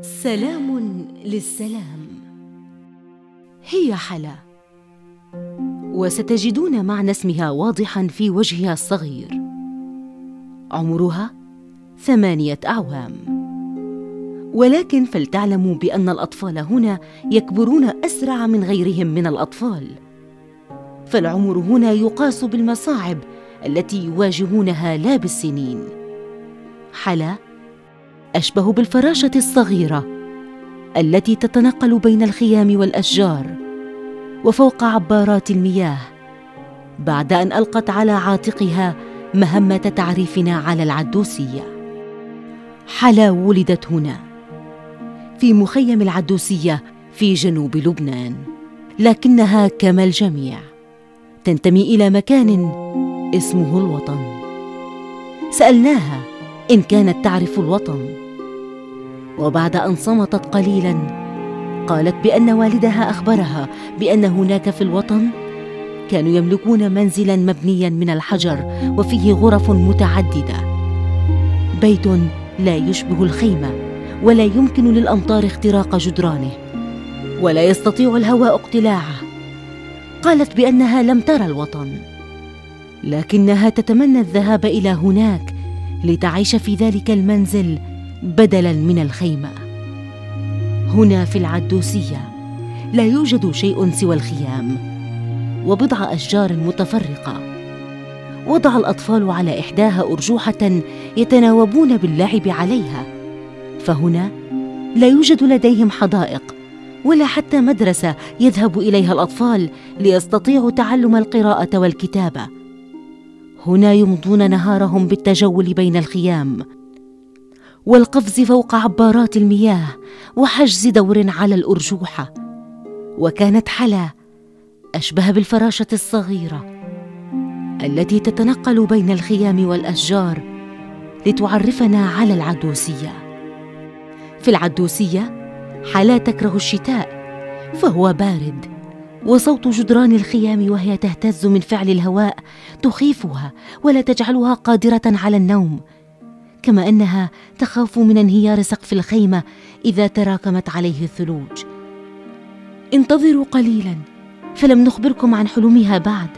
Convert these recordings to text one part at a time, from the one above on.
سلام للسلام. هي حلا. وستجدون معنى اسمها واضحا في وجهها الصغير. عمرها ثمانية أعوام. ولكن فلتعلموا بأن الأطفال هنا يكبرون أسرع من غيرهم من الأطفال. فالعمر هنا يقاس بالمصاعب التي يواجهونها لا بالسنين. حلا أشبه بالفراشة الصغيرة التي تتنقل بين الخيام والأشجار وفوق عبارات المياه بعد أن ألقت على عاتقها مهمة تعريفنا على العدوسية. حلا ولدت هنا في مخيم العدوسية في جنوب لبنان لكنها كما الجميع تنتمي إلى مكان اسمه الوطن. سألناها إن كانت تعرف الوطن. وبعد أن صمتت قليلا قالت بأن والدها أخبرها بأن هناك في الوطن كانوا يملكون منزلا مبنيا من الحجر وفيه غرف متعددة. بيت لا يشبه الخيمة ولا يمكن للأمطار اختراق جدرانه ولا يستطيع الهواء اقتلاعه. قالت بأنها لم ترى الوطن لكنها تتمنى الذهاب إلى هناك لتعيش في ذلك المنزل بدلا من الخيمة. هنا في العدوسية لا يوجد شيء سوى الخيام وبضع أشجار متفرقة. وضع الأطفال على إحداها أرجوحة يتناوبون باللعب عليها. فهنا لا يوجد لديهم حدائق ولا حتى مدرسة يذهب إليها الأطفال ليستطيعوا تعلم القراءة والكتابة. هنا يمضون نهارهم بالتجول بين الخيام. والقفز فوق عبارات المياه وحجز دور على الارجوحه وكانت حلا أشبه بالفراشة الصغيرة التي تتنقل بين الخيام والأشجار لتعرفنا على العدوسية. في العدوسية حلا تكره الشتاء فهو بارد وصوت جدران الخيام وهي تهتز من فعل الهواء تخيفها ولا تجعلها قادرة على النوم. كما أنها تخاف من انهيار سقف الخيمة إذا تراكمت عليه الثلوج. انتظروا قليلا فلم نخبركم عن حلمها بعد.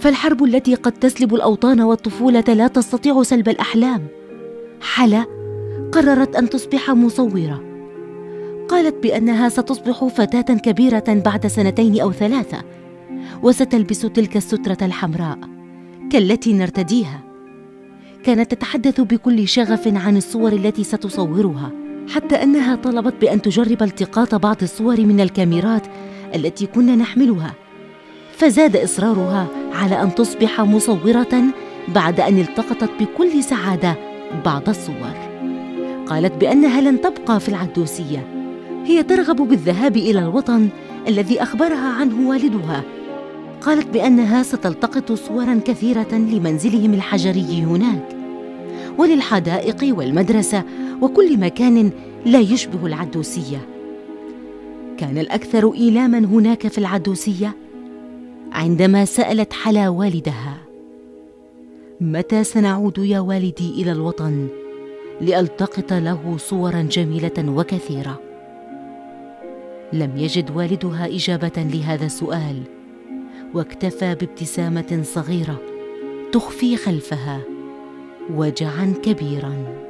فالحرب التي قد تسلب الأوطان والطفولة لا تستطيع سلب الأحلام. حلا قررت أن تصبح مصورة. قالت بأنها ستصبح فتاة كبيرة بعد سنتين أو ثلاثة وستلبس تلك السترة الحمراء كالتي نرتديها. كانت تتحدث بكل شغف عن الصور التي ستصورها حتى أنها طلبت بأن تجرب التقاط بعض الصور من الكاميرات التي كنا نحملها. فزاد إصرارها على أن تصبح مصورة بعد أن التقطت بكل سعادة بعض الصور. قالت بأنها لن تبقى في العدوسية. هي ترغب بالذهاب إلى الوطن الذي أخبرها عنه والدها. قالت بأنها ستلتقط صورا كثيرة لمنزلهم الحجري هناك وللحدائق والمدرسة وكل مكان لا يشبه العدوسية. كان الأكثر إيلاما هناك في العدوسية عندما سألت حلا والدها متى سنعود يا والدي إلى الوطن لألتقط له صورا جميلة وكثيرة؟ لم يجد والدها إجابة لهذا السؤال. واكتفى بابتسامة صغيرة تخفي خلفها وجعا كبيرا.